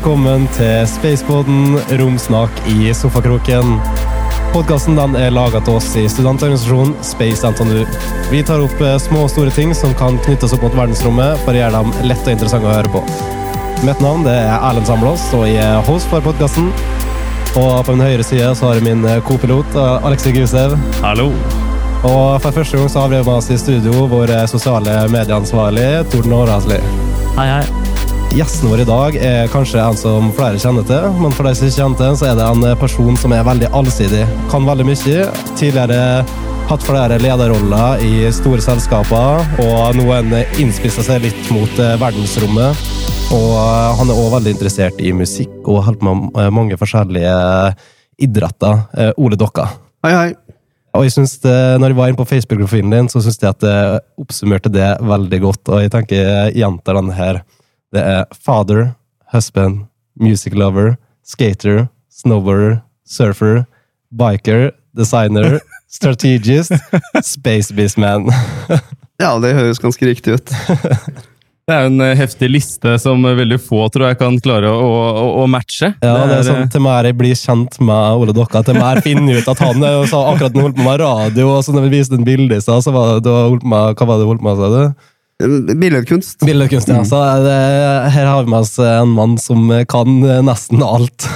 Velkommen til Spaceboden, romsnakk i sofakroken. Podkasten er laga til oss i studentorganisasjonen Space NTNU. Vi tar opp eh, små og store ting som kan knyttes opp mot verdensrommet, for å gjøre dem lette og interessante å høre på. Mitt navn det er Erlend Samblås, og jeg er host for podkasten. Og på min høyre side så har jeg min eh, kopilot Alexi Alexei Gusev. Hallo. Og for første gang så har vi med oss i studio vår eh, sosiale medieansvarlig Torden Aarhasli. Hei, hei. Gjesten vår i dag er kanskje en som flere kjenner til, men for de som ikke kjenner til, så er det en person som er veldig allsidig. Kan veldig mye. Tidligere hatt flere lederroller i store selskaper, og nå har han innspissa seg litt mot eh, verdensrommet. Og eh, han er òg veldig interessert i musikk og holder med eh, mange forskjellige idretter. Ole Dokka. Hei, hei. Og jeg synes det, når jeg var inne på Facebook-profilen din, så syns jeg at det oppsummerte det veldig godt. Og jeg tenker jeg gjentar den her. Det er father, husband, music lover, skater, snowboarder, surfer, biker, designer, strategist, space beastman. Ja, det høres ganske riktig ut. Det er en eh, heftig liste som veldig få tror jeg kan klare å, å, å matche. Ja, det er sånn, Til mer jeg blir kjent med Ole Dokka, til mer jeg finner ut at han er så akkurat nå holdt på med radio, og så når vi viste en bilde i stad, så var det, holdt med, hva var det du holdt på med? Billedkunst. Billedkunst, ja. Så det, her har vi med oss en mann som kan nesten alt.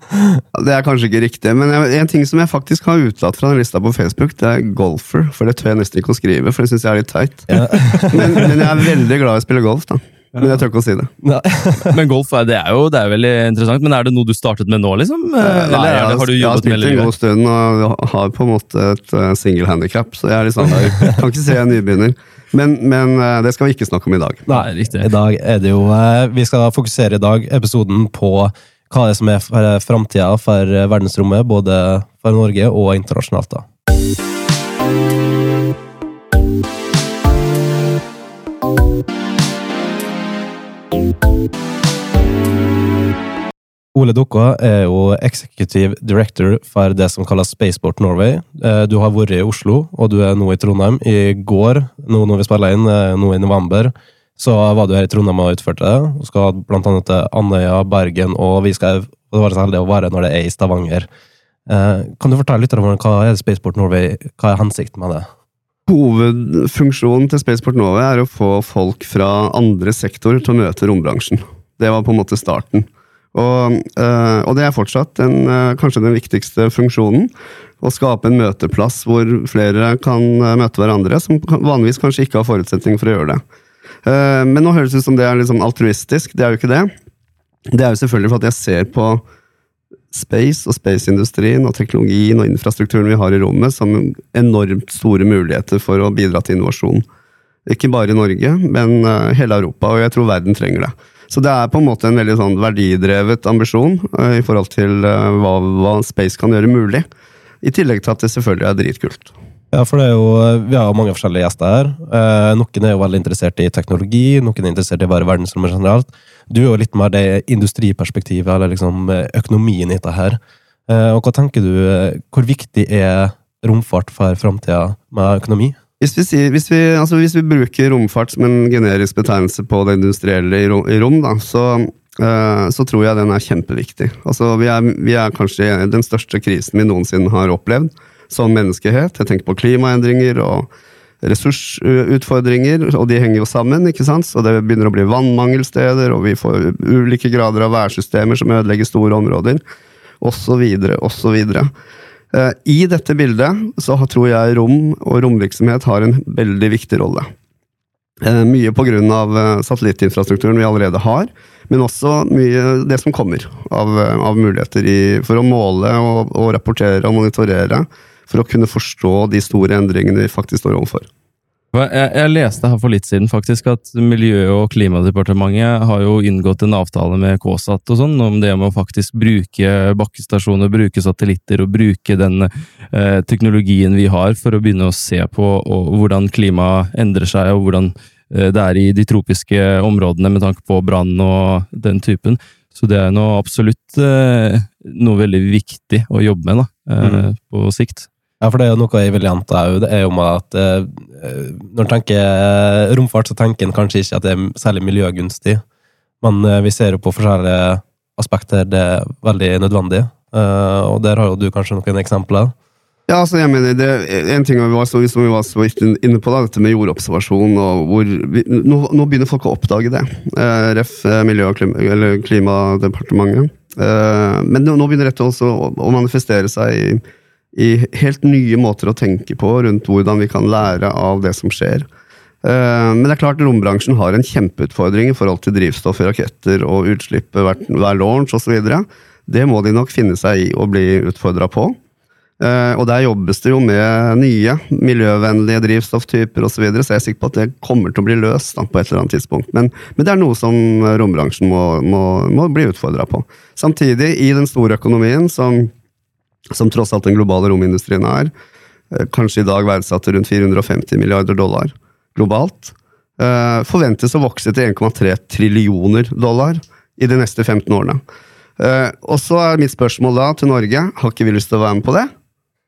Det er kanskje ikke riktig, men en ting som jeg faktisk har utelatt fra den lista på Facebook, det er golfer. For det tør jeg nesten ikke å skrive, for det syns jeg er litt teit. Ja. Men, men jeg er veldig glad i å spille golf, da. Men jeg tør ikke å si det. Ja. Men golf er, det er jo det er veldig interessant. Men er det noe du startet med nå, liksom? Eller Nei, er jeg, det, har du jeg har spilt en god stund og har på en måte et uh, single handicap, så jeg er litt sånn jeg Kan ikke si jeg er nybegynner. Men, men eh, det skal vi ikke snakke om i dag. Nei, riktig. I dag er det jo eh, Vi skal fokusere i dag episoden på hva det er som er for framtida for verdensrommet, både for Norge og internasjonalt. da. Ole Dukka er jo executive director for det som kalles Spaceport Norway. Eh, Du har vært i Oslo, og du er nå i Trondheim. I går, nå når vi spiller inn, eh, nå i november, så var du her i Trondheim og utførte det. Du skal blant annet til Andøya, Bergen, og vi skal være så heldige å være når det er i Stavanger. Eh, Kan du fortelle litt om hva er Spaceport Norway, hva er hensikten med det? Hovedfunksjonen til Spaceport Norway er å få folk fra andre sektorer til å møte rombransjen. Det var på en måte starten. Og, øh, og det er fortsatt den, øh, kanskje den viktigste funksjonen. Å skape en møteplass hvor flere kan øh, møte hverandre, som vanligvis kanskje ikke har forutsetning for å gjøre det. Eh, men nå høres det ut som det er litt sånn altruistisk. Det er jo ikke det. Det er jo selvfølgelig for at jeg ser på space og spaceindustrien og teknologien og infrastrukturen vi har i rommet som enormt store muligheter for å bidra til innovasjon. Ikke bare i Norge, men eh, hele Europa, og jeg tror verden trenger det. Så det er på en måte en veldig sånn verdidrevet ambisjon uh, i forhold til uh, hva, hva space kan gjøre mulig. I tillegg til at det selvfølgelig er dritkult. Ja, for det er jo, Vi har jo mange forskjellige gjester her. Eh, noen er jo veldig interessert i teknologi, noen er interessert i bare verdensrommet generelt. Du er jo litt mer det industriperspektivet, eller liksom eh, økonomien i dette her. Eh, og hva tenker du, eh, Hvor viktig er romfart for framtida med økonomi? Hvis vi, sier, hvis, vi, altså hvis vi bruker romfart som en generisk betegnelse på det industrielle i rom, da, så, uh, så tror jeg den er kjempeviktig. Altså, vi, er, vi er kanskje i den største krisen vi noensinne har opplevd som menneskehet. Jeg tenker på klimaendringer og ressursutfordringer, og de henger jo sammen. ikke sant? Så det begynner å bli vannmangelsteder, og vi får ulike grader av værsystemer som ødelegger store områder, osv., osv. Eh, I dette bildet så tror jeg rom og romvirksomhet har en veldig viktig rolle. Eh, Mye pga. eh, satellittinfrastrukturen vi allerede har, men også mye det som kommer av, av muligheter i, for å måle og, og rapportere og monitorere, for å kunne forstå de store endringene vi faktisk står overfor. Jeg, jeg leste her for litt siden faktisk at Miljø- og klimadepartementet har jo inngått en avtale med KSAT og sånn, om det med å faktisk bruke bakkestasjoner, bruke satellitter og bruke den eh, teknologien vi har for å begynne å se på og, hvordan klimaet endrer seg, og hvordan eh, det er i de tropiske områdene med tanke på brann og den typen. Så det er nå absolutt eh, noe veldig viktig å jobbe med da, eh, på sikt. Ja, for det er jo noe jeg vil gjenta òg. Det er jo med at eh, når en tenker romfart, så tenker en kanskje ikke at det er særlig miljøgunstig. Men eh, vi ser jo på forskjellige aspekter det er veldig nødvendig. Eh, og der har jo du kanskje noen eksempler? Ja, altså jeg mener, det, En ting vi var som vi var så inne på, da, dette med jordobservasjon. og hvor vi, nå, nå begynner folk å oppdage det. Eh, ref. eh, Miljø- og klima, Klimadepartementet. Eh, men nå, nå begynner dette også å, å manifestere seg i, i helt nye måter å tenke på rundt hvordan vi kan lære av det som skjer. Eh, Men det er klart rombransjen har en kjempeutfordring i forhold til drivstoff i raketter og utslipp hver, launch osv. Det må de nok finne seg i og bli utfordra på. Eh, Og der jobbes det jo med nye miljøvennlige drivstofftyper osv., så, videre, så jeg er sikker på at det kommer til å bli løst da, på et eller annet tidspunkt. Men, men det er noe som rombransjen må, må, må bli utfordra på. Samtidig, i den store økonomien, som, som tross alt den globale romindustrien er, eh, kanskje i dag verdsatt til rundt 450 milliarder dollar globalt, eh, forventes å vokse til 1,3 trillioner dollar i de neste 15 årene. Eh, Og så er mitt spørsmål da til Norge, har ikke vi lyst til å være med på det?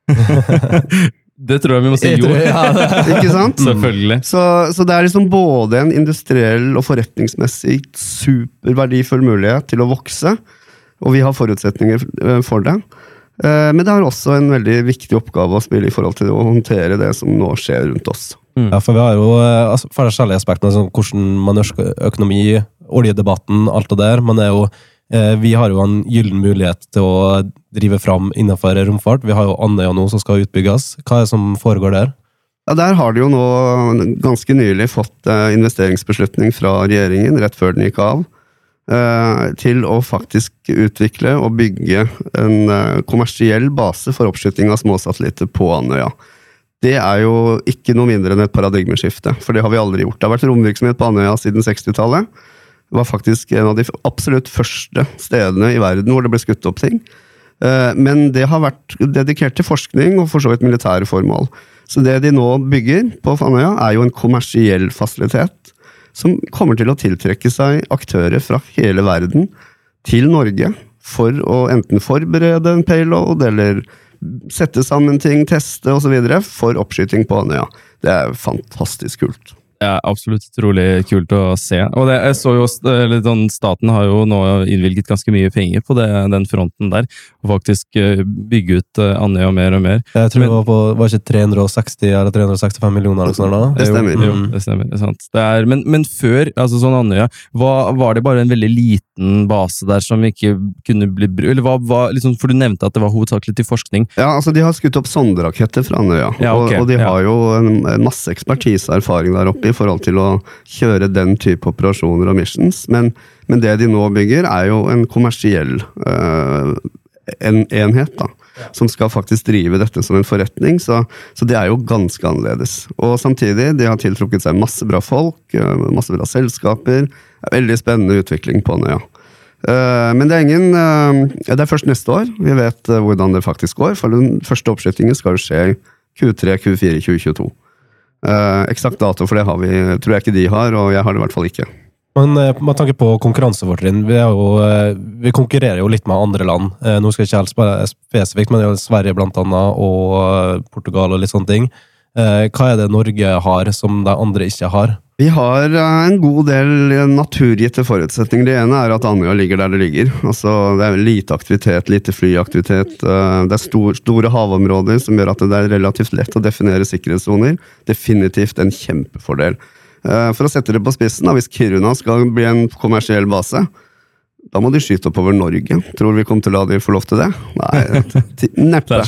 Det tror jeg vi må si jo. ja, Ikke sant? Selvfølgelig. Så, så det er liksom både en industriell og forretningsmessig superverdifull mulighet til å vokse, og vi har forutsetninger for det. Eh, Men det har også en veldig viktig oppgave å spille i forhold til å håndtere det som nå skjer rundt oss. Ja, for vi har jo eh, altså, forskjellige aspekter, sånn hvordan man ønsker økonomi, oljedebatten, alt det der. Men er jo, eh, vi har jo en gyllen mulighet til å drive fram innenfor romfart. Vi har jo Andøya nå som skal utbygges. Hva er det som foregår der? Ja, Der har de jo nå ganske nylig fått eh, investeringsbeslutning fra regjeringen, rett før den gikk av, til å faktisk utvikle og bygge en eh, kommersiell base for oppskyting av småsatellitter på Andøya. Det er jo ikke noe mindre enn et paradigmeskifte, for det har vi aldri gjort. Det har vært romvirksomhet på Andøya siden 60-tallet. Det var faktisk en av de absolutt første stedene i verden hvor det ble skutt opp ting. Eh, Men det har vært dedikert til forskning og for så vidt militære formål. Så det de nå bygger på Fannøya, er jo en kommersiell fasilitet som kommer til å tiltrekke seg aktører fra hele verden til Norge for å enten forberede en payload eller sette sammen ting, teste osv. for oppskyting på Andøya. Det er fantastisk kult. Er absolutt utrolig kult å se. Og det, jeg så jo, eller sånn, Staten har jo nå innvilget ganske mye penger på det, den fronten der, og faktisk eh, bygge ut eh, Andøya mer og mer. Jeg tror Men- det var på var ikke 360 eller 365 millioner eller sånn da? Det stemmer. Jo, jo, det stemmer. Det er sant. Det er, men, men før, altså sånn Andøya, var, var det bare en veldig liten base der som ikke kunne bli? Eller hva, hva, liksom, for du nevnte at det var hovedsakelig til forskning. Ja, altså De har skutt opp sonderaketter fra Andøya, Ja, okay. og, og de ja. har jo en, en masse ekspertise og erfaring der oppe i forhold til å kjøre den type operasjoner og missions. Men, men det de nå bygger, er jo en kommersiell øh, en enhet, da. Som skal faktisk drive dette som en forretning, så, så det er jo ganske annerledes. Og samtidig, de har tiltrukket seg masse bra folk, øh, masse bra selskaper. Er Veldig spennende utvikling på Nøya. Eh, Men det er ingen eh, Det er først neste år vi vet eh, hvordan det faktisk går. For den første oppskytingen skal jo skje Q3, Q4 2022. Eh, Eksakt dato for det har vi, tror jeg ikke de har, og jeg har det i hvert fall ikke. Men eh, med tanke på konkurransefortrinn, vi, eh, vi konkurrerer jo litt med andre land. Eh, Nå skal jeg ikke helt spørre spesifikt, men er Sverige blant annet, og Portugal og litt sånne ting. Hva er det Norge har som de andre ikke har? Vi har en god del naturgitte forutsetninger. Det ene er at Andøya ligger der det ligger. Altså, det er lite aktivitet, lite flyaktivitet. Det er stor, store havområder som gjør at det er relativt lett å definere sikkerhetssoner. Definitivt en kjempefordel. Eh, For å sette det på spissen, da, hvis Kiruna skal bli en kommersiell base, da må de skyte oppover Norge. Tror vi kommer til å la de få lov til det? Nei, neppe.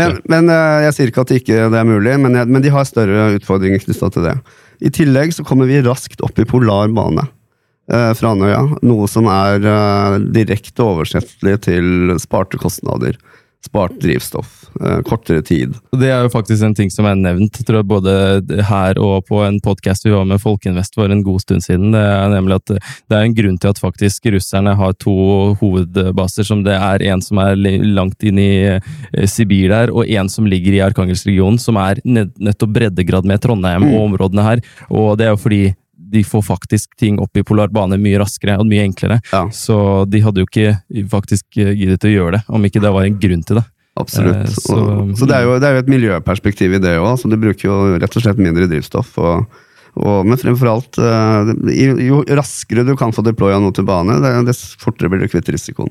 Men, men eh, Jeg sier ikke at det ikke det er mulig, men, jeg, men de har større utfordringer knytta til det. I tillegg så kommer vi raskt opp i polar bane eh, fra Andøya. Noe som er eh, direkte oversettelig til sparte kostnader. Spart drivstoff. Eh, kortere tid. Det er jo faktisk en ting som er nevnt, tror jeg, både her og på en podkast vi var med Folkeinvest for en god stund siden. Det er nemlig at det er en grunn til at faktisk russerne har to hovedbaser. som Det er en som er langt inn i eh, Sibir der, og en som ligger i Arkangelsregionen, som er nett- nettopp breddegrad med Trondheim og områdene her. Og det er jo fordi de får faktisk ting opp i polar bane mye raskere og mye enklere. Ja. Så de hadde jo ikke faktisk eh, giddet å gjøre det, om ikke det var en grunn til det. Absolutt. Eh, så- og, så det, er jo, det er jo et miljøperspektiv i det òg. Du bruker jo rett og slett mindre drivstoff. Og, Og, men fremfor alt, eh, jo raskere du kan få deploya noe til bane, dess fortere blir du kvitt risikoen.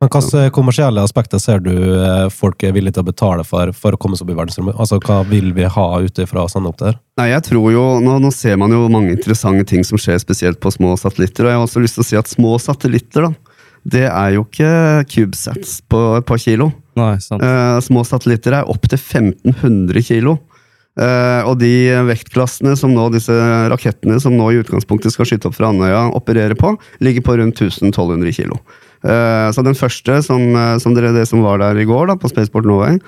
Men Hvilke kommersielle aspekter ser du eh, folk er villige til å betale for for å komme seg opp i verdensrommet? Altså, Hva vil vi ha ute fra å sende opp der? Nei, jeg tror jo, nå, nå, ser man jo mange interessante ting som skjer spesielt på små satellitter. og Jeg har også lyst til å si at små satellitter da, det er jo ikke CubeSats på et par kilo. Nei. Eh, små satellitter er opptil 1500 kilo. Uh, og de vektklassene som nå, disse rakettene som nå i utgangspunktet skal skyte opp fra Andøya, opererer på, ligger på rundt 1200 kilo. Uh, så den første, som, uh, som dere, det som var der i går, da, på Spaceport Norway,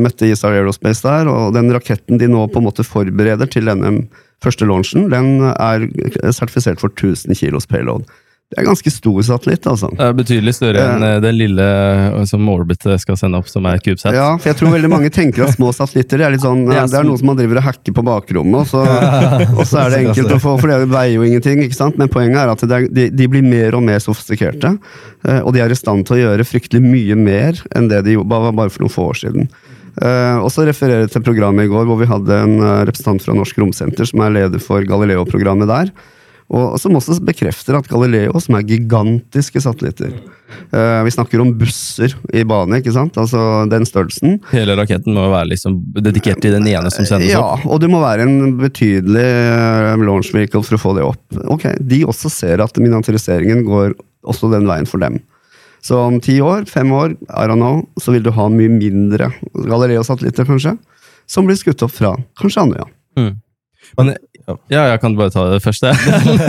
møtte Isar Aerospace der, og den raketten de nå på en måte forbereder til denne første launchen, den er sertifisert for 1000 kilos payload. Det er ganske stor satellitt, altså. Det er Betydelig større enn uh, den lille eh, som Orbit skal sende opp, som er CubeSat. Ja, for jeg tror veldig mange tenker at små satellitter det er litt sånn, det er, det er noe som man driver og hacker på bakrommet, og så, og så er det enkelt å få, for det veier jo ingenting. ikke sant? Men poenget er at er, de, de, blir mer og mer sofistikerte, og de er i stand til å gjøre fryktelig mye mer enn det de gjorde bare for noen få år siden. Uh, og så refererer jeg til programmet i går, hvor vi hadde en representant fra Norsk Romsenter, som er leder for Galileo-programmet der og som også bekrefter at Galileo, som er gigantiske satellitter uh, Vi snakker om busser i bane, ikke sant? Altså den størrelsen. Hele raketten må være liksom dedikert til den ene som sendes opp? Ja, og det må være en betydelig uh, launch vehicle for å få det opp. Ok, De også ser at miniaturiseringen går også den veien for dem. Så om ti år, fem år, I don't know, så vil du ha mye mindre Galileo-satellitter, kanskje, som blir skutt opp fra kanskje Andøya. Mm. Men ja, jeg kan bare ta det første.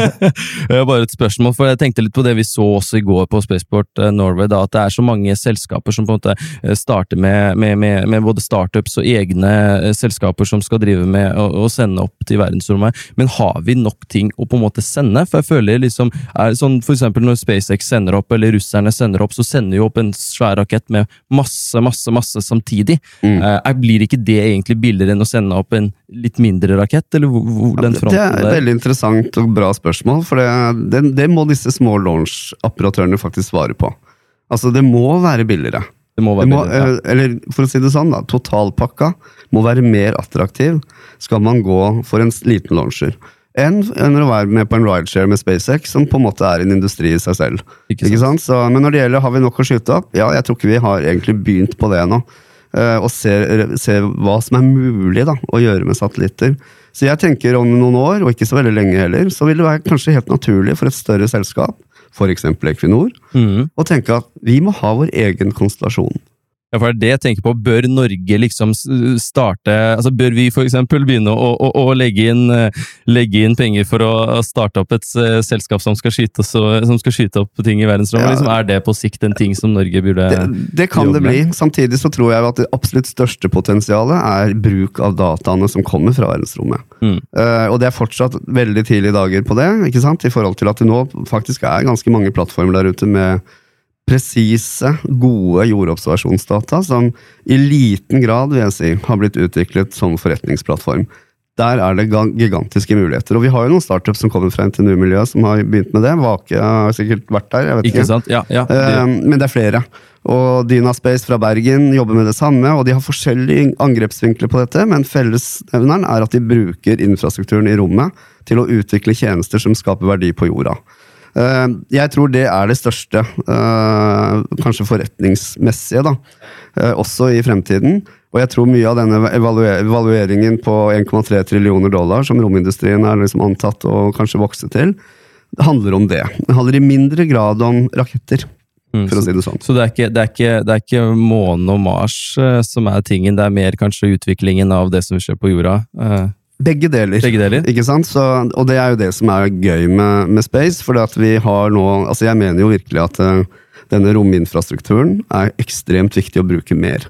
bare et spørsmål, for jeg tenkte litt på det vi så også i går på Spaceport eh, Norway, da, at det er så mange selskaper som på en måte eh, starter med, med, med, med både startups og egne eh, selskaper som skal drive med å, sende opp til verdensrommet. Men har vi nok ting å på en måte sende? For jeg føler liksom, er sånn For eksempel når SpaceX sender opp, eller russerne sender opp, så sender jo opp en svær rakett med masse, masse, masse samtidig. Mm. Blir ikke det egentlig billigere enn å sende opp en litt mindre rakett, eller hvor, den fronten der? Det er et veldig interessant og bra spørsmål, for det, det, det må disse små launch-operatørene faktisk svare på. Altså, det må være billigere. Det må være det må, billigere, ja. Eh, eller for å si det sånn, da, totalpakka må være mer attraktiv skal man gå for en liten launcher. Enn, en å være med på en rideshare med SpaceX, som på en måte er en industri i seg selv. Ikke sant? Ikke sant? Så, men når det gjelder har vi nok å skyte opp, ja, jeg tror ikke vi har egentlig begynt på det ennå. Uh, og se, se, hva som er mulig da, å gjøre med satellitter. Så jeg tenker om noen år, og ikke så veldig lenge heller, så vil det være kanskje helt naturlig for et større selskap, f.eks. Equinor, mm. å tenke at vi må ha vår egen konstellasjon. Ja, for det er det jeg tenker på. Bør Norge liksom starte altså Bør vi f.eks. begynne å, å, å legge, inn, eh, legge, inn, penger for å starte opp et eh, selskap som skal skyte, så, som skal skyte opp ting i verdensrommet? Ja. Liksom, er det på sikt en ting som Norge burde Det, det kan det bli. Samtidig så tror jeg at det absolutt største potensialet er bruk av dataene som kommer fra verdensrommet. Mm. Uh, og det er fortsatt veldig tidlige dager på det, ikke sant? i forhold til at det nå faktisk er ganske mange plattformer der ute med presise, gode jordobservasjonsdata som i liten grad vil jeg si, har blitt utviklet som forretningsplattform. Der er det gigantiske muligheter. Og vi har jo noen startups som kommer fra NTNU-miljøet som har begynt med det. Vake har sikkert vært der. jeg vet ikke. ikke. Sant? Ja, ja, det... Ehm, men det er flere. Og Dynaspace fra Bergen jobber med det samme, og de har forskjellige angrepsvinkler på dette, men fellesnevneren er at de bruker infrastrukturen i rommet til å utvikle tjenester som skaper verdi på jorda. Eh, jeg tror det er det største, eh, kanskje forretningsmessige, da, eh, også i fremtiden. Og jeg tror mye av denne evalueringen på 1,3 trillioner dollar, som romindustrien er liksom antatt å kanskje vokse til, det handler om det. Det handler i mindre grad om raketter. Mm, for å si det sånn. Så det er ikke, det er ikke, det er ikke månen og Mars som er tingen, det er mer kanskje utviklingen av det som skjer på jorda? Begge deler. Begge deler. Ikke sant? Så, og det er jo det som er gøy med, med Space. For vi har nå altså Jeg mener jo virkelig at uh, denne rominfrastrukturen er ekstremt viktig å bruke mer.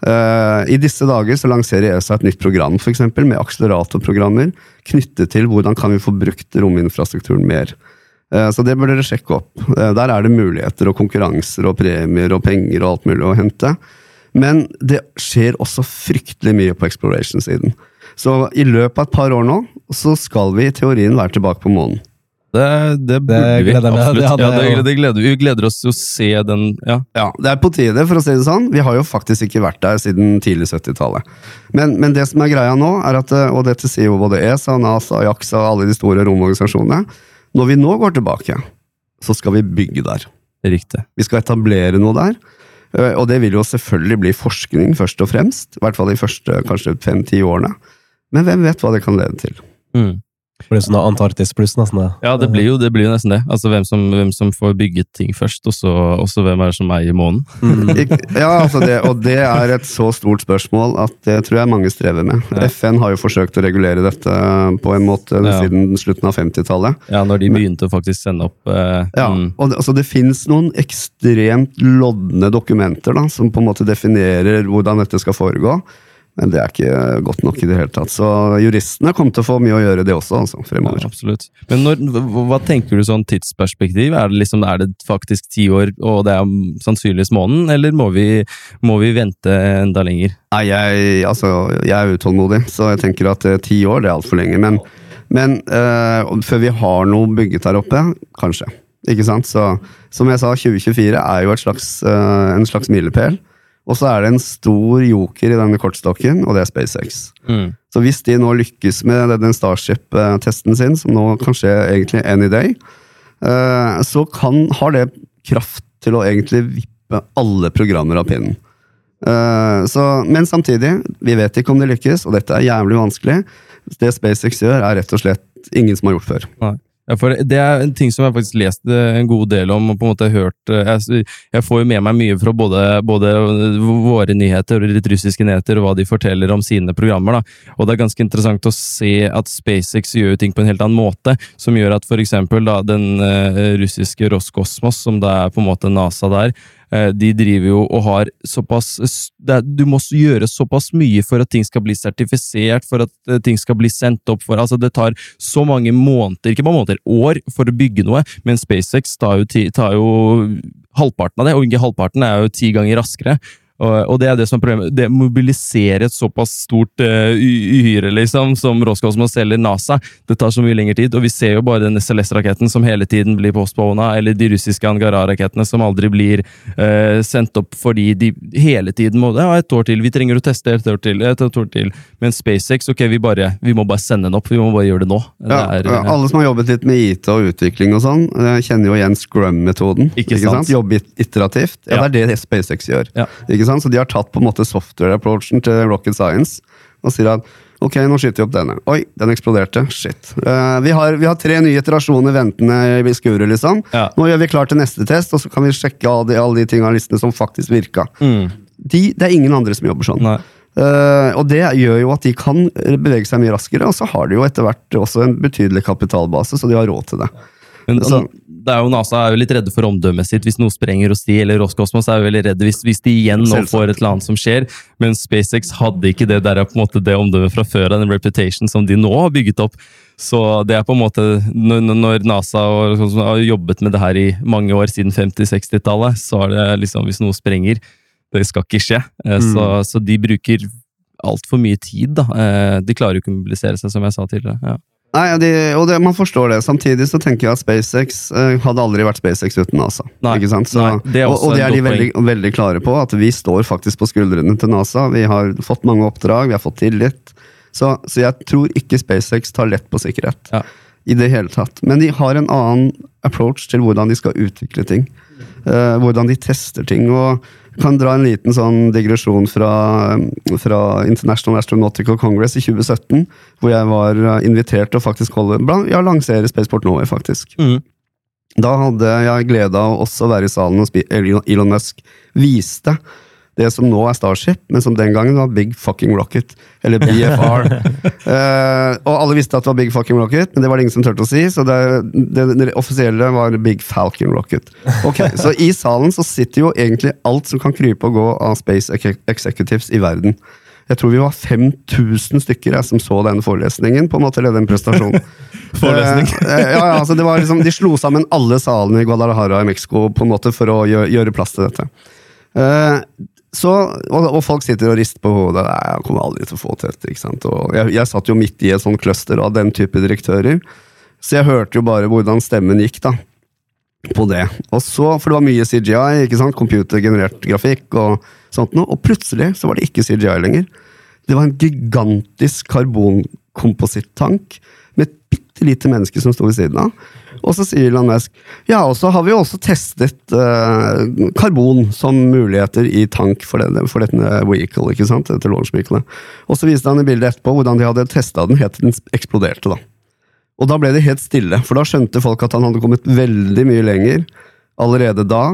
Uh, I disse dager så lanserer ESA et nytt program for eksempel, med akseleratorprogrammer knyttet til hvordan kan vi få brukt rominfrastrukturen mer. Uh, så det bør dere sjekke opp. der er det muligheter og konkurranser og premier og penger og alt mulig å hente. Men det skjer også fryktelig mye på exploration-siden. Så i løpet av et par år nå, så skal vi i teorien være tilbake på månen. Det, det burde Det vi. Absolutt. Det ja, det, jeg det gleder vi. vi gleder oss til å se den. Ja. Ja, det er på tide, for å si det sånn. Vi har jo faktisk ikke vært der siden tidlig 70-tallet. Men, men det som er greia nå, er at, eh, og dette sier jo både ESA, NASA, JAXA og alle de store romorganisasjonene, når vi nå går tilbake, så skal vi bygge der. Riktig. Vi skal etablere noe der. Eh, Og det vil jo selvfølgelig bli forskning, først og fremst. I hvert fall de første kanskje fem-ti årene. Men hvem vet hva det kan lede til? Mm. Det blir sånn Antarktis pluss, nesten. det. Ja, det blir, jo, det blir jo nesten det. Altså hvem som, hvem som får bygget ting først, og så også hvem er det som eier månen. Mm. Ja, altså det, og det er et så stort spørsmål at det tror jeg mange strever med. Ja. FN har jo forsøkt å regulere dette på en måte Ja. siden slutten av 50-tallet. Ja, når de begynte å faktisk sende opp eh, Ja, mm, og det, altså det finnes noen ekstremt lodne dokumenter da, som på en måte definerer hvordan dette skal foregå. Men det er ikke godt nok i det hele tatt. Så juristene kommer til å få mye å gjøre, det også, altså, ja, fremover. absolutt. Men når, hva, tenker du sånn tidsperspektiv? Er det, liksom, er det faktisk ti år, og det er sannsynligvis månen, eller må vi, må vi vente enda lenger? Nei, jeg, altså, jeg er utålmodig, så jeg tenker at eh, ti år det er altfor lenge. Men, men eh, før vi har noe bygget der oppe, kanskje. Ikke sant? Så, som jeg sa, 2024 er jo slags, eh, en slags milepæl. Og så er det en stor joker i denne kortstokken, og det er SpaceX. Mm. Så hvis de nå lykkes med den Starship-testen sin, som nå kan skje egentlig any day, eh, så kan, har det kraft til å egentlig vippe alle programmer av pinnen. Eh, så, men samtidig, vi vet ikke om det lykkes, og dette er jævlig vanskelig. Det SpaceX gjør, er rett og slett ingen som har gjort før. Ja, for Det er en ting som jeg faktisk lest eh, en god del om og på en måte hørt eh, Jeg, jeg får jo med meg mye fra både, både våre nyheter og litt russiske nyheter, og hva de forteller om sine programmer. da. Og Det er ganske interessant å se at SpaceX gjør ting på en helt annen måte, som gjør at for da, den eh, russiske Roskosmos, som da er på en måte NASA der, eh, de driver jo og har såpass er, Du må gjøre såpass mye for at ting skal bli sertifisert, for at eh, ting skal bli sendt opp for altså Det tar så mange måneder, ikke bare måneder, år, for å bygge noe, men SpaceX tar jo, tar jo halvparten av det, og ikke halvparten er jo ti ganger raskere. Og, det er det som er problemet. Det mobiliserer et såpass stort uh, uhyre liksom, som Roscosmos eller NASA. Det tar så mye lengre tid. Og vi ser jo bare den SLS-raketten som hele tiden blir postpona, eller de russiske Angara-rakettene som aldri blir eh, sendt opp fordi de hele tiden må Ja, et år til. Vi trenger å teste et år til. Et år til. Men SpaceX, ok, vi, bare, vi må bare sende den opp. Vi må bare gjøre det nå. Det er, ja, alle som har jobbet litt med IT og utvikling og sånn, eh, kjenner jo igjen Scrum-metoden. Ikke sant? Jobbe iterativt. Ja, Ja. Det er det SpaceX gjør. Ja. Ikke sant? Så de har tatt på en måte software-approachen til rocket science og sier at ok, nå skyter vi opp denne. Oi, den eksploderte. Shit. Uh, vi, har, vi har tre nye iterasjoner ventende i skuret, liksom. Ja. Nå gjør vi klar til neste test, og så kan vi sjekke alle de, alle de tingene listene som faktisk virka. Mm, De, det er ingen andre som jobber sånn. nei. Uh, og det gjør jo at de kan bevege seg mye raskere, og så har de jo etter hvert også en betydelig kapitalbase, så de har råd til det. Men Så- det er jo NASA er jo litt redde for omdømmet sitt hvis noe sprenger hos de, eller Roscosmos er jo veldig redde hvis, hvis de igjen nå får et eller annet som skjer. Men SpaceX hadde ikke det der er på en måte det omdømmet fra før av, den reputation som de nå har bygget opp. Så det er på en måte, når, NASA sånn har jobbet med det her i mange år, siden 50-60-tallet, så er det liksom hvis noe sprenger, det skal ikke skje. Eh, Så, så de bruker altfor mye tid, da. Eh, De klarer jo ikke å mobilisere seg, som jeg sa tidligere. Ja. Nei, de, og det, Man forstår det. Samtidig så tenker jeg at SpaceX eh, hadde aldri vært SpaceX uten NASA. Nei? Så, nei, det og, og det er de veldig, veldig klare på, at vi står faktisk på skuldrene til NASA. Vi har fått mange oppdrag, vi har fått tillit. Så, så jeg tror ikke SpaceX tar lett på sikkerhet. Ja. I det hele tatt. Men de har en annen approach til hvordan de skal utvikle ting. Eh, hvordan de tester ting. og kan dra en liten sånn digresjon fra, fra International Astronautical Congress i 2017, hvor jeg var eh, invitert til å faktisk holde ja, lansere Spaceport Norway, faktisk. Mm. Da hadde jeg glede av også å være i salen og Elon Musk viste det som nå er Starship, men som den gangen var Big Fucking Rocket. Eller BFR. uh, og alle visste at det var Big Fucking Rocket, men det var det ingen som turte å si. Så det, det, det offisielle var Big Falcon Rocket. Ok, Så i salen så sitter jo egentlig alt som kan krype og gå av Space Executives i verden. Jeg tror vi var 5000 stykker jeg, som så den forelesningen, på en måte, eller den prestasjonen. Forelesning. Eh, ja, ja, altså det var liksom, De slo sammen alle salene i Guadalajara i Mexico på en måte for å gjøre, gjøre plass til dette. Eh, så, og, og folk sitter og rister på hodet. Nei, jeg kommer aldri til å få til dette. ikke jeg, jeg satt jo midt i et sånt cluster av den type direktører. Så jeg hørte jo bare hvordan stemmen gikk, da. På det. Og så, For det var mye CGI, ikke sant? computergenerert grafikk og sånt noe. Og plutselig så var det ikke CGI lenger. Det var en gigantisk karbonkomposittank med bitte lite menneske som sto ved siden av. Og så sier Elon Musk ja, og så har vi også testet uh, karbon som muligheter i tank for, denne, for dette vehicle, ikke sant? dette launch vehicle. Og så viste han i bildet etterpå hvordan de hadde testa den helt til den eksploderte. da. Og da ble det helt stille, for da skjønte folk at han hadde kommet veldig mye lenger allerede da.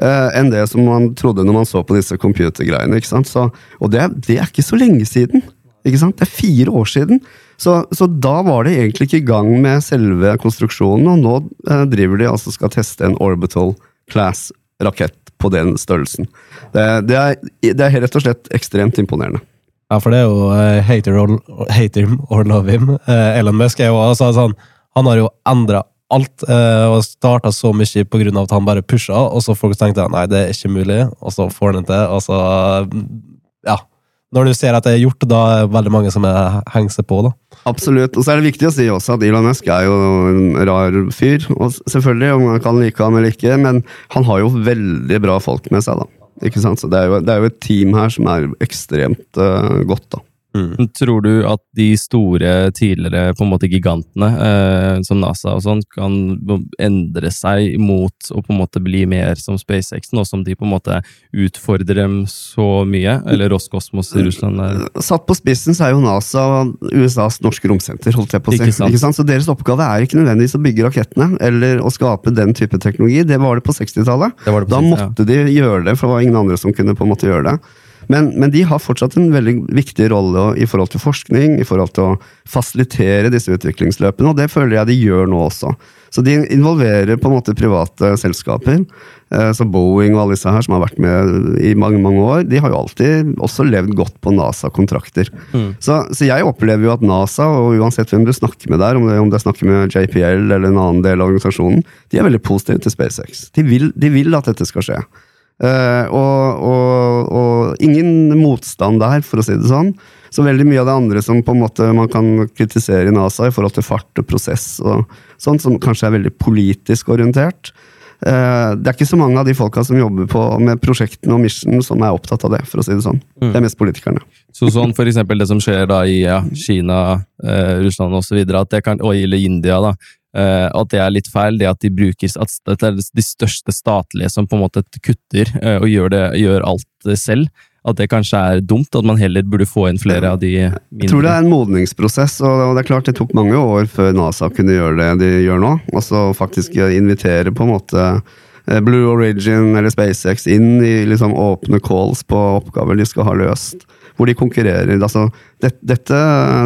Uh, enn det som man trodde når man så på disse computergreiene. ikke sant? Så, og det, det er ikke så lenge siden. ikke sant? Det er fire år siden. Så, så, da var de egentlig ikke i gang med selve konstruksjonen, og nå eh, driver de altså skal teste en Orbital Class-rakett på den størrelsen. Det, det, er, det, er, rett og slett ekstremt imponerende. Ja, for det er jo uh, hater, or, hate him or love him. Uh, Elon Musk er jo altså, sånn Han har jo endra alt, uh, og starta så mye av at han bare pusha, og så folk tenkte nei, det er ikke mulig, og så får han det til, og så Ja når du ser at det er gjort, da er det veldig mange som henger seg på. da. Absolutt. Og så er det viktig å si også at Elon Musk er jo en rar fyr. og Selvfølgelig, om man kan like ham eller ikke, men han har jo veldig bra folk med seg. da. Ikke sant? Så det er, jo, det er jo et team her som er ekstremt uh, godt. da. Mm. Tror du at de store, tidligere på en måte gigantene, eh, som NASA og sånn, kan endre seg mot å på en måte bli mer som SpaceX, nå som de på en måte utfordrer dem så mye? Eller Roskosmos i Russland? Der? Satt på spissen så er jo NASA USAs norske romsenter, holdt jeg på å si. Ikke sant? Ikke sant? Så deres oppgave er ikke nødvendigvis å bygge rakettene eller å skape den type teknologi. Det var det på 60-tallet. Da måtte ja. de gjøre det, for det var ingen andre som kunne på en måte gjøre det. Men, men, de har fortsatt en veldig viktig rolle i forhold til forskning, i forhold til å fasilitere disse utviklingsløpene, og det føler jeg de gjør nå også. Så de involverer på en måte private selskaper. Eh, så Boeing og alle disse her som har vært med i mange mange år, de har jo alltid også levd godt på NASA-kontrakter. Mm. Så, så, jeg opplever jo at NASA, og uansett hvem du snakker med der, om det, om det snakker med JPL eller en annen del av organisasjonen, de er veldig positive til SpaceX. De vil, de vil at dette skal skje. Uh, og, og, og, ingen motstand der, for å si det sånn. Så veldig mye av det andre som på en måte man kan kritisere i NASA i forhold til fart og prosess, og sånt, som kanskje er veldig politisk orientert. Uh, det er ikke så mange av de folka som jobber på, med prosjektene og mission, som er opptatt av det. for å si Det sånn. Mm. Det er mest politikerne. Så sånn for det som skjer da i ja, Kina, uh, Russland osv., og eller India, da, Uh, at det er litt feil, det at de bruker at det er de største statlige som på en måte kutter uh, og gjør, det, gjør, alt selv. At det kanskje er dumt, at man heller burde få inn flere av de mindre. Jeg tror det er en modningsprosess, og det er klart det tok mange år før NASA kunne gjøre det de gjør nå. Og så faktisk invitere på en måte eh, Blue Origin eller SpaceX inn i liksom åpne calls på oppgaver de skal ha løst. Hvor de konkurrerer. Altså, det, dette,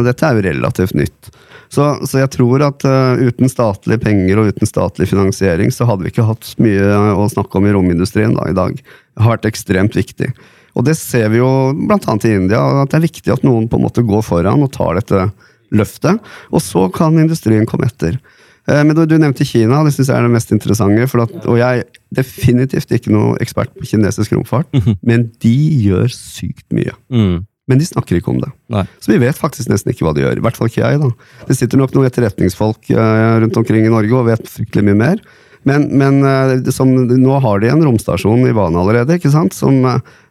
dette er jo relativt nytt. Så, så jeg tror at uh, uten statlige penger og uten statlig finansiering, så hadde vi ikke hatt mye å snakke om i romindustrien da, i dag. Det har vært ekstremt viktig. Og det ser vi jo bl.a. i India, at det er viktig at noen på en måte går foran og tar dette løftet. Og så kan industrien komme etter. Uh, men du, du, nevnte Kina, det syns jeg er det mest interessante. At, og jeg er definitivt ikke noe ekspert på kinesisk romfart, mm -hmm. men de gjør sykt mye. Mm. Men de snakker ikke om det. Nei. Så vi vet faktisk nesten ikke hva de gjør. I hvert fall ikke jeg. da. Det sitter nok noen etterretningsfolk uh, rundt omkring i Norge og vet fryktelig mye mer. Men, men uh, som, nå har de en romstasjon i Vane allerede, ikke sant? som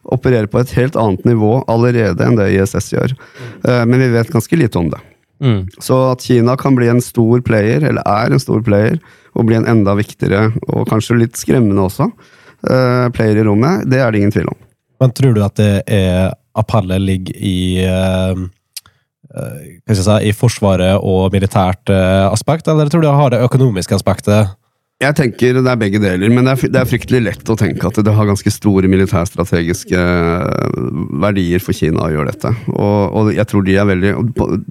opererer på et helt annet nivå allerede enn det ISS gjør. men vi vet ganske lite om det. Mm. Så at Kina kan bli en stor player, eller er en stor player, og bli en enda viktigere, og kanskje litt skremmende også, player i rommet, det er det ingen tvil om. Men tror du at det er appellet ligger i uh, si, i Forsvaret og militært uh, aspekt, eller tror du det har det økonomiske aspektet? Jeg tenker det er begge deler, men det er, det er, fryktelig lett å tenke at det har ganske store militærstrategiske verdier for Kina å gjøre dette. Og, og, jeg tror de er veldig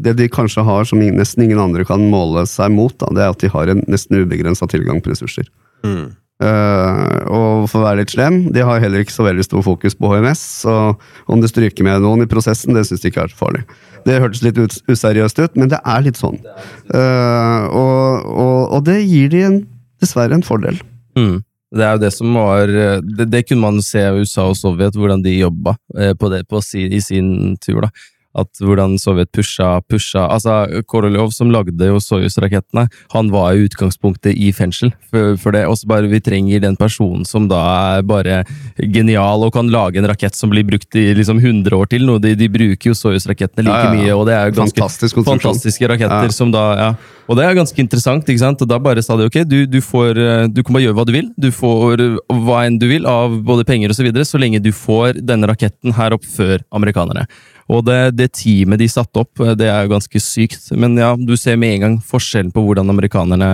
Det de kanskje har som nesten ingen andre kan måle seg mot, da, det er at de har en nesten ubegrensa tilgang på ressurser. Mm. Uh, og for å være litt slem, de har heller ikke så veldig stor fokus på HMS. Så om det stryker med noen i prosessen, det syns de ikke er så farlig. Det hørtes litt useriøst ut, men det er litt sånn. Uh, og, og, og, det gir de en, dessverre en fordel. Mm. Det er jo det som var det, det, kunne man se i USA og Sovjet, hvordan de jobba eh, på det på i sin tur. da At hvordan Sovjet pusha, pusha Altså, Korolev, som lagde jo Soyuz-rakettene, han var i utgangspunktet i fengsel. For, for det også bare Vi trenger den personen som da er bare genial og kan lage en rakett som blir brukt i liksom 100 år til. Nå, de, de bruker jo Soyuz-rakettene like Ja, ja, ja. mye, og det er jo ganske Fantastisk fantastiske raketter som da ja. Og det er ganske interessant. ikke sant? Og Da bare sa de ok, du, du, får, eh, du kan bare gjøre hva du vil. Du får eh, hva enn du vil av både penger og så videre, så lenge du får denne raketten her opp før amerikanerne. Og det, det teamet de satte opp, eh, det er ganske sykt. Men ja, du ser med en gang forskjellen på hvordan amerikanerne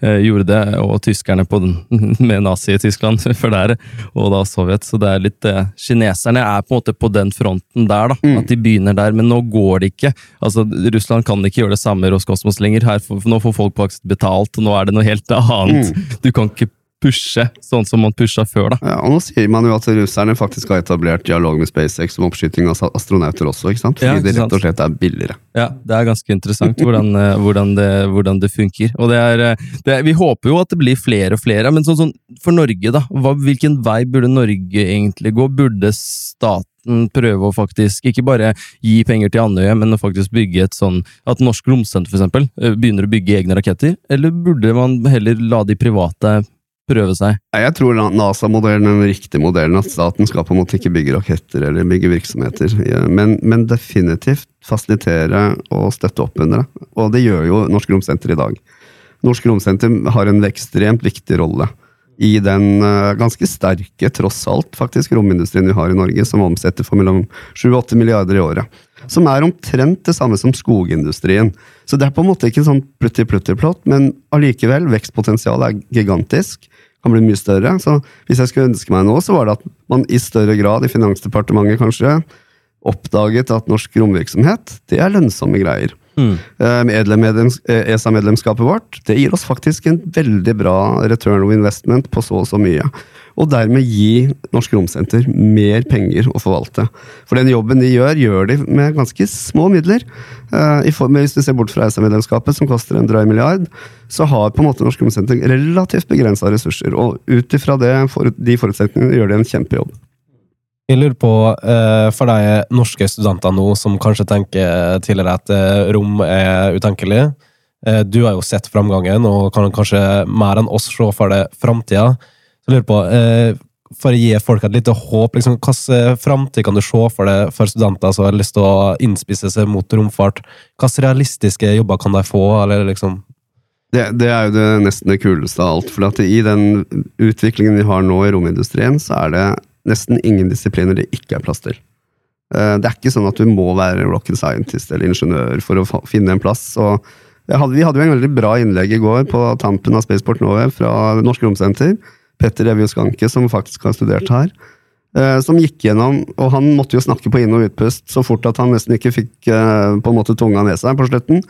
eh, gjorde det, og tyskerne på den, med Nazi-Tyskland før der, og da Sovjet. Så det er litt eh, Kineserne er på en måte på den fronten der, da. At de begynner der. Men nå går det ikke. Altså, Russland kan ikke gjøre det samme Roskosmos lenger. Her, får- nå får folk faktisk betalt, og nå er det noe helt annet. Du kan ikke pushe sånn som man pusha før, da. Ja, og nå sier man jo at russerne faktisk har etablert dialog med SpaceX om oppskyting av astronauter også, ikke sant? Fordi Ja, ikke det rett og slett er billigere. Ja, det er ganske interessant hvordan, eh, hvordan, det, hvordan det funker. Og det er, eh, det vi håper jo at det blir flere og flere, men sånn, sånn for Norge, da. Hva, hvilken vei burde Norge egentlig gå? Burde staten prøve å faktisk ikke bare gi penger til Andøya, men å faktisk bygge et sånn At Norsk Romsenter eksempel eh, begynner å bygge egne raketter? Eller burde man heller la de private prøve seg? Jeg tror NASA-modellen er den riktige modellen. At staten skal på en måte ikke bygge raketter eller bygge virksomheter. Men, men definitivt fasilitere og støtte opp under det. Og det gjør jo Norsk Romsenter i dag. Norsk Romsenter har en ekstremt viktig rolle i den eh, ganske sterke, tross alt, faktisk, romindustrien vi har i Norge, som omsetter for mellom 7-8 milliarder i året. Som er omtrent det samme som skogindustrien. Så det er på en måte ikke sånn plutti-plutti-plott, men allikevel, vekstpotensialet er gigantisk. Kan bli mye større. Så hvis jeg skulle ønske meg noe, så var det at man i større grad, i Finansdepartementet kanskje, oppdaget at norsk romvirksomhet, det er lønnsomme greier. Eh, medlem- eh, ESA-medlemskapet vårt det gir oss faktisk en veldig bra return of investment på så og så mye. Og dermed gi Norsk Romsenter mer penger å forvalte. For den jobben de gjør, gjør de med ganske små midler. Eh, hvis du ser bort fra ESA-medlemskapet, som koster en drøy milliard, så har på en måte Norsk Romsenter relativt begrensa ressurser. Og ut ifra de forutsetningene gjør de en kjempejobb. Jeg lurer på, eh, for de norske studenter nå som kanskje tenker tidligere at eh, rom er utenkelig. eh, Du har jo sett framgangen og kan kanskje mer enn oss se for deg framtida. Så jeg lurer på, for å gi folk et lite håp, liksom, hvilken framtid kan du se for deg for studenter som har lyst til å innspisse seg mot romfart? Hvilke realistiske jobber kan de få? eller liksom... Det, det er jo det nesten det kuleste av alt. For i den utviklingen vi har nå i romindustrien, så er det nesten ingen disipliner det ikke er plass til. Eh, Det er ikke sånn at du må være rocket scientist eller ingeniør for å finne en plass. Og hadde, vi hadde jo en veldig bra innlegg i går på tampen av Spaceport Norway fra Norsk Romsenter. Petter Evjo Skanke, som faktisk har studert her. eh, Som gikk gjennom, og han måtte jo snakke på inn- og utpust så fort at han nesten ikke fikk eh, på en måte tunga ned seg på slutten.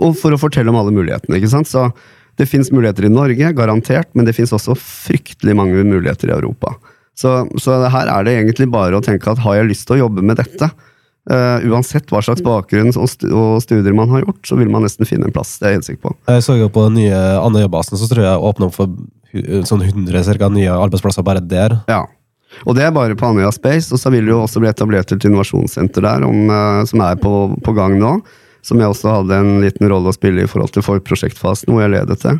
Og for å fortelle om alle mulighetene. ikke sant? Så det fins muligheter i Norge, garantert, men det fins også fryktelig mange muligheter i Europa. Så, så her er det egentlig bare å tenke at har jeg lyst til å jobbe med dette, Uh, uansett hva slags bakgrunn og, studier man har gjort, så vil man nesten finne en plass. Det er jeg helt sikker på. Jeg så jo på den nye Andøya-basen, så tror jeg åpna opp for sånn 100 cirka, nye arbeidsplasser bare der. Ja. Og det er bare på Andøya Space, og så vil det jo også bli etablert et innovasjonssenter der, om, uh, som er på, på gang nå. Som jeg også hadde en liten rolle å spille i forhold til forprosjektfasen, hvor jeg ledet det.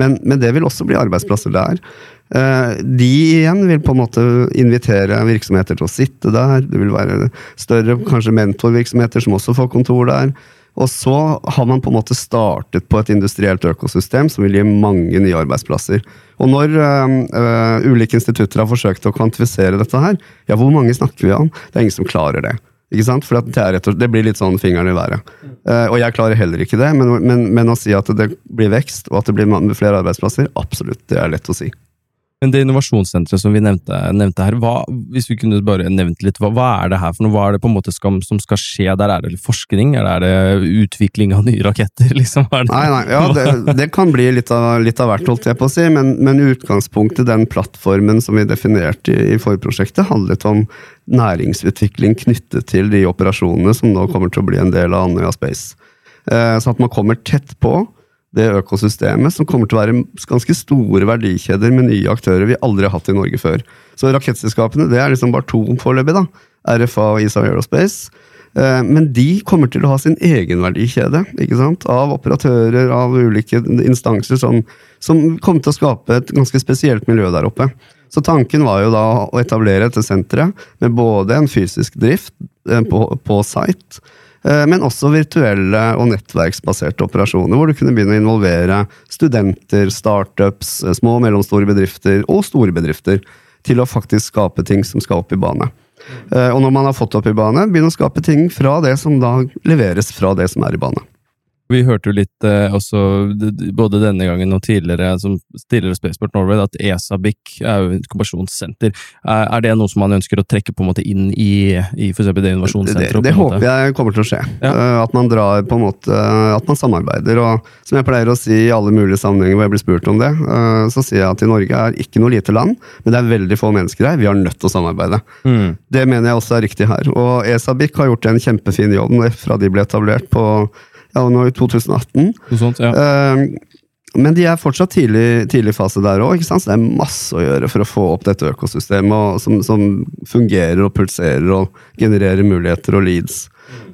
Men, men det vil også bli arbeidsplasser der. Eh, de igjen vil på en måte invitere virksomheter til å sitte der. Det vil være større kanskje mentorvirksomheter som også får kontor der. Og så har man på en måte startet på et industrielt økosystem som vil gi mange nye arbeidsplasser. Og når øh, ulike institutter har forsøkt å kvantifisere dette her, ja, hvor mange snakker vi om? Det er ingen som klarer det. Ikke sant? For det, og, det blir litt sånn fingeren i været. Uh, og jeg klarer heller ikke det, men, men, men å si at det blir vekst, og at det blir flere arbeidsplasser, absolutt, det er lett å si. Men det innovasjonssenteret som vi nevnte, nevnte her, hva, hvis vi kunne bare nevnt litt, hva, hva er det her for noe? Hva er det på en måte skal, som skal skje der? Er det forskning? Er det utvikling av nye raketter? Liksom? Det, Nei, nei, ja, det, det kan bli litt av, litt av hvert, holdt jeg på å si, men, men utgangspunktet, den plattformen som vi definerte i, i forprosjektet, handlet om næringsutvikling knyttet til de operasjonene som nå kommer til å bli en del av Andøya Space. Eh, så at man kommer tett på det økosystemet som kommer til å være ganske store verdikjeder med nye aktører vi aldri har hatt i Norge før. Så rakettselskapene det er liksom bare to foreløpig. da. RFA og ISA Aerospace. Eh, Men de kommer til å ha sin egen verdikjede, ikke sant? av operatører, av ulike instanser som, som kommer til å skape et ganske spesielt miljø der oppe. Så tanken var jo da å etablere dette senteret med både en fysisk drift eh, på, på site, men også virtuelle og nettverksbaserte operasjoner, hvor du kunne begynne å involvere studenter, startups, eh, små og mellomstore bedrifter og store bedrifter til å faktisk skape ting som skal opp i bane. Eh, Og når man har fått opp i bane, begynne å skape ting fra det som da leveres fra det som er i bane. Vi hørte jo litt eh, også, både denne gangen og tidligere, som tidligere Spaceport Norway, at ESABIC er jo inkubasjonssenter. Er, er det noe som man ønsker å trekke på en måte inn i, i for eksempel det Det, innovasjonssenteret? det håper jeg kommer til å skje. Ja. Uh, At man drar på en måte, at man samarbeider. Og som jeg pleier å si i alle mulige sammenhenger hvor jeg blir spurt om det, uh, så sier jeg at i Norge er ikke noe lite land, men det er veldig få mennesker her. Vi har nødt til å samarbeide. Mm. Det mener jeg også er riktig her. Og ESABIC har gjort en kjempefin jobb fra de ble etablert på ja, nå i 2018. Noe sånt, ja. Eh, Men de er fortsatt tidlig, tidlig fase der òg, så det er masse å gjøre for å få opp dette økosystemet som, som fungerer og pulserer og genererer muligheter og leads.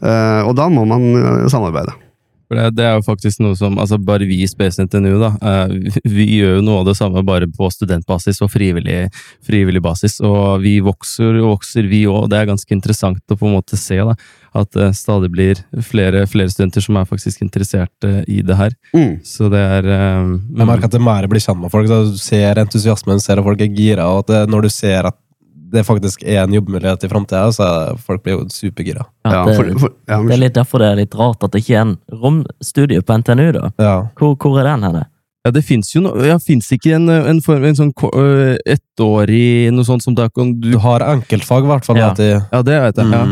Eh, og da må man eh, samarbeide. For det, det er jo faktisk noe som altså Bare vi i Space NTNU, da. eh, vi, vi gjør jo noe av det samme bare på studentbasis og frivillig, frivillig basis. Og vi vokser og vokser, vi òg. Det er ganske interessant å på en måte se da, at det stadig blir flere, flere studenter som er faktisk interessert eh, i det her. Mm. Så det er um, Jeg merker at det er mer blir kjent med folk. Da du ser entusiasmen, ser at folk er gira, og at det, når du ser at det faktisk er en jobbmulighet i framtida, så er folk blir jo supergira. Ja, det, ja, det er litt derfor det er litt rart at det ikke er en romstudie på NTNU, da. Ja. Hvor, hvor er den henne? Ja, det fins jo noe ja, Fins ikke en, en, form, en sånn øh, ettårig noe sånt som da kan du Du har enkeltfag, i hvert fall. Ja. Ja, det vet jeg. Ja.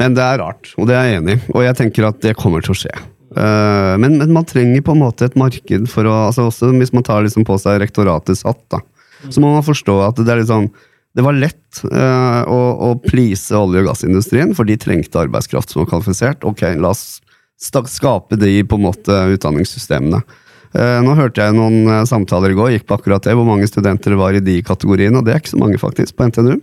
Men det er rart, og det er jeg enig i. Og jeg tenker at det kommer til å skje. Eh, men, men man trenger på en måte et marked for å altså også Hvis man tar liksom på seg rektoratets hatt, da, så må man forstå at det er sånn det var lett eh, å, å please olje- og gassindustrien, for de trengte arbeidskraft som var kvalifisert. Ok, la oss skape de på en måte utdanningssystemene. Eh, nå hørte jeg noen samtaler i går, gikk på akkurat det, hvor mange studenter det var i de kategoriene, og det er ikke så mange faktisk på NTNU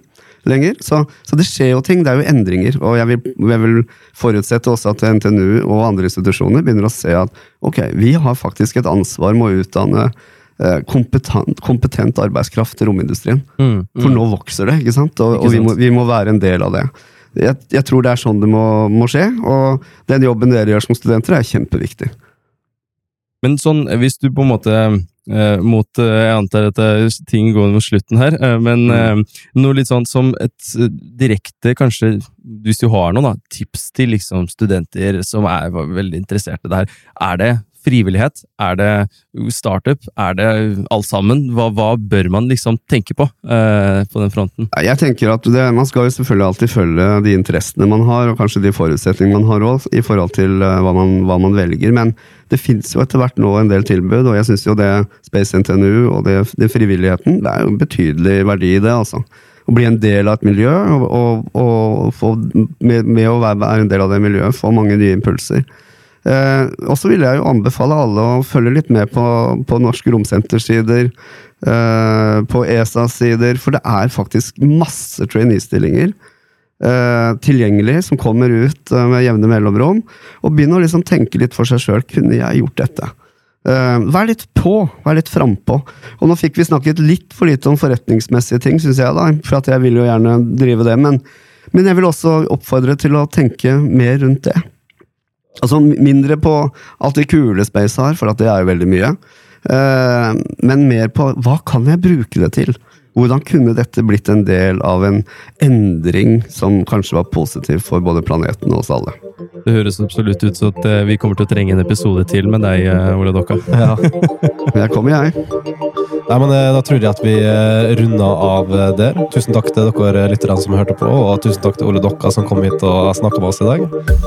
lenger. Så, så det skjer jo ting, det er jo endringer. Og jeg vil, jeg vil forutsette også at NTNU og andre institusjoner begynner å se at ok, vi har faktisk et ansvar med å utdanne eh, kompetent, kompetent arbeidskraft til romindustrien. Mm, For nå vokser det, ikke sant? Og, Ikke og vi, må, vi må være en del av det. Jeg, jeg tror det er sånn det må, må skje, og den jobben dere gjør som studenter, er kjempeviktig. Men sånn, hvis du på en måte eh, mot eh, Jeg antar at det ting går mot slutten her, eh, men Mm. eh, noe litt sånn som et direkte, kanskje, hvis du har noen da, tips til liksom studenter som er veldig interessert i det her. Er det frivillighet? Er det startup? Er det alt sammen? Hva, hva bør man liksom tenke på eh, på den fronten? Jeg tenker at det, Man skal jo selvfølgelig alltid følge de interessene man har, og kanskje de forutsetningene man har òg, i forhold til eh, hva man, hva man velger. Men det fins jo etter hvert nå en del tilbud, og jeg syns jo det Space NTNU og det, det frivilligheten, det er jo en betydelig verdi i det, altså. Å bli en del av et miljø, og, og, og få, med, med å være, en del av det miljøet, få mange nye impulser. Eh, og så vil jeg jo anbefale alle å følge litt med på, på Romsentersider, eh, på ESA-sider, for det er faktisk masse trainee-stillinger eh, tilgjengelig som kommer ut eh, med jevne mellomrom. Og begynn å liksom tenke litt for seg sjøl. Kunne jeg gjort dette? Eh, vær litt på, vær litt frampå. Og nå fikk vi snakket litt for lite om forretningsmessige ting, syns jeg, da, for jeg vil jo gjerne drive det. Men, men jeg vil også oppfordre til å tenke mer rundt det. Altså mindre på alt det kule Space har, for at det er jo veldig mye. Eh, men mer på hva kan jeg bruke det til? Hvordan kunne dette blitt en del av en endring som kanskje var positiv for både planeten og oss alle? Det høres absolutt ut som at eh, vi kommer til å trenge en episode til med deg, eh, Ole Dokka. Ja. Jeg kommer, jeg. Nei, men eh, Da tror jeg at vi eh, runder av eh, der. Tusen takk til dere lytterne som hørte på, og tusen takk til Ole Dokka som kom hit og snakka med oss i dag.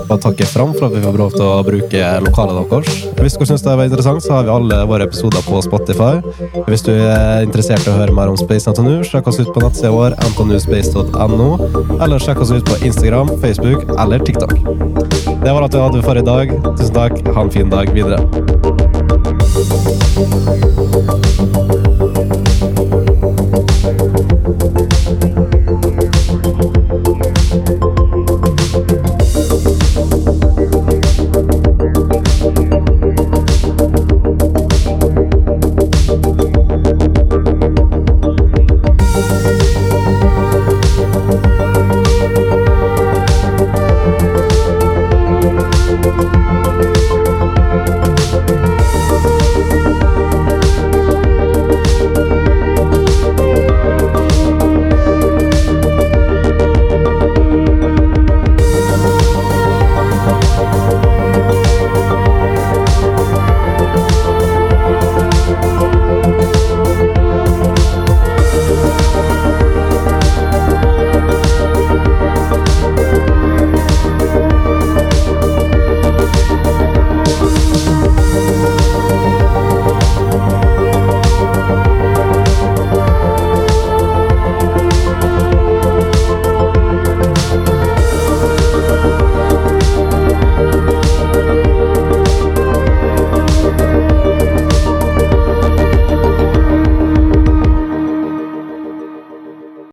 Og takk fram for at vi får lov til å bruke lokalet deres. Hvis dere syns det var interessant, så har vi alle våre episoder på Spotify. Hvis du er interessert i å høre mer om Space NTNU, sjekk oss ut på nettsida vår ntnuspace.no, eller sjekk oss ut på Instagram, Facebook eller TikTok. Det var alt vi hadde for i dag. Tusen takk. Ha en fin dag videre. Thank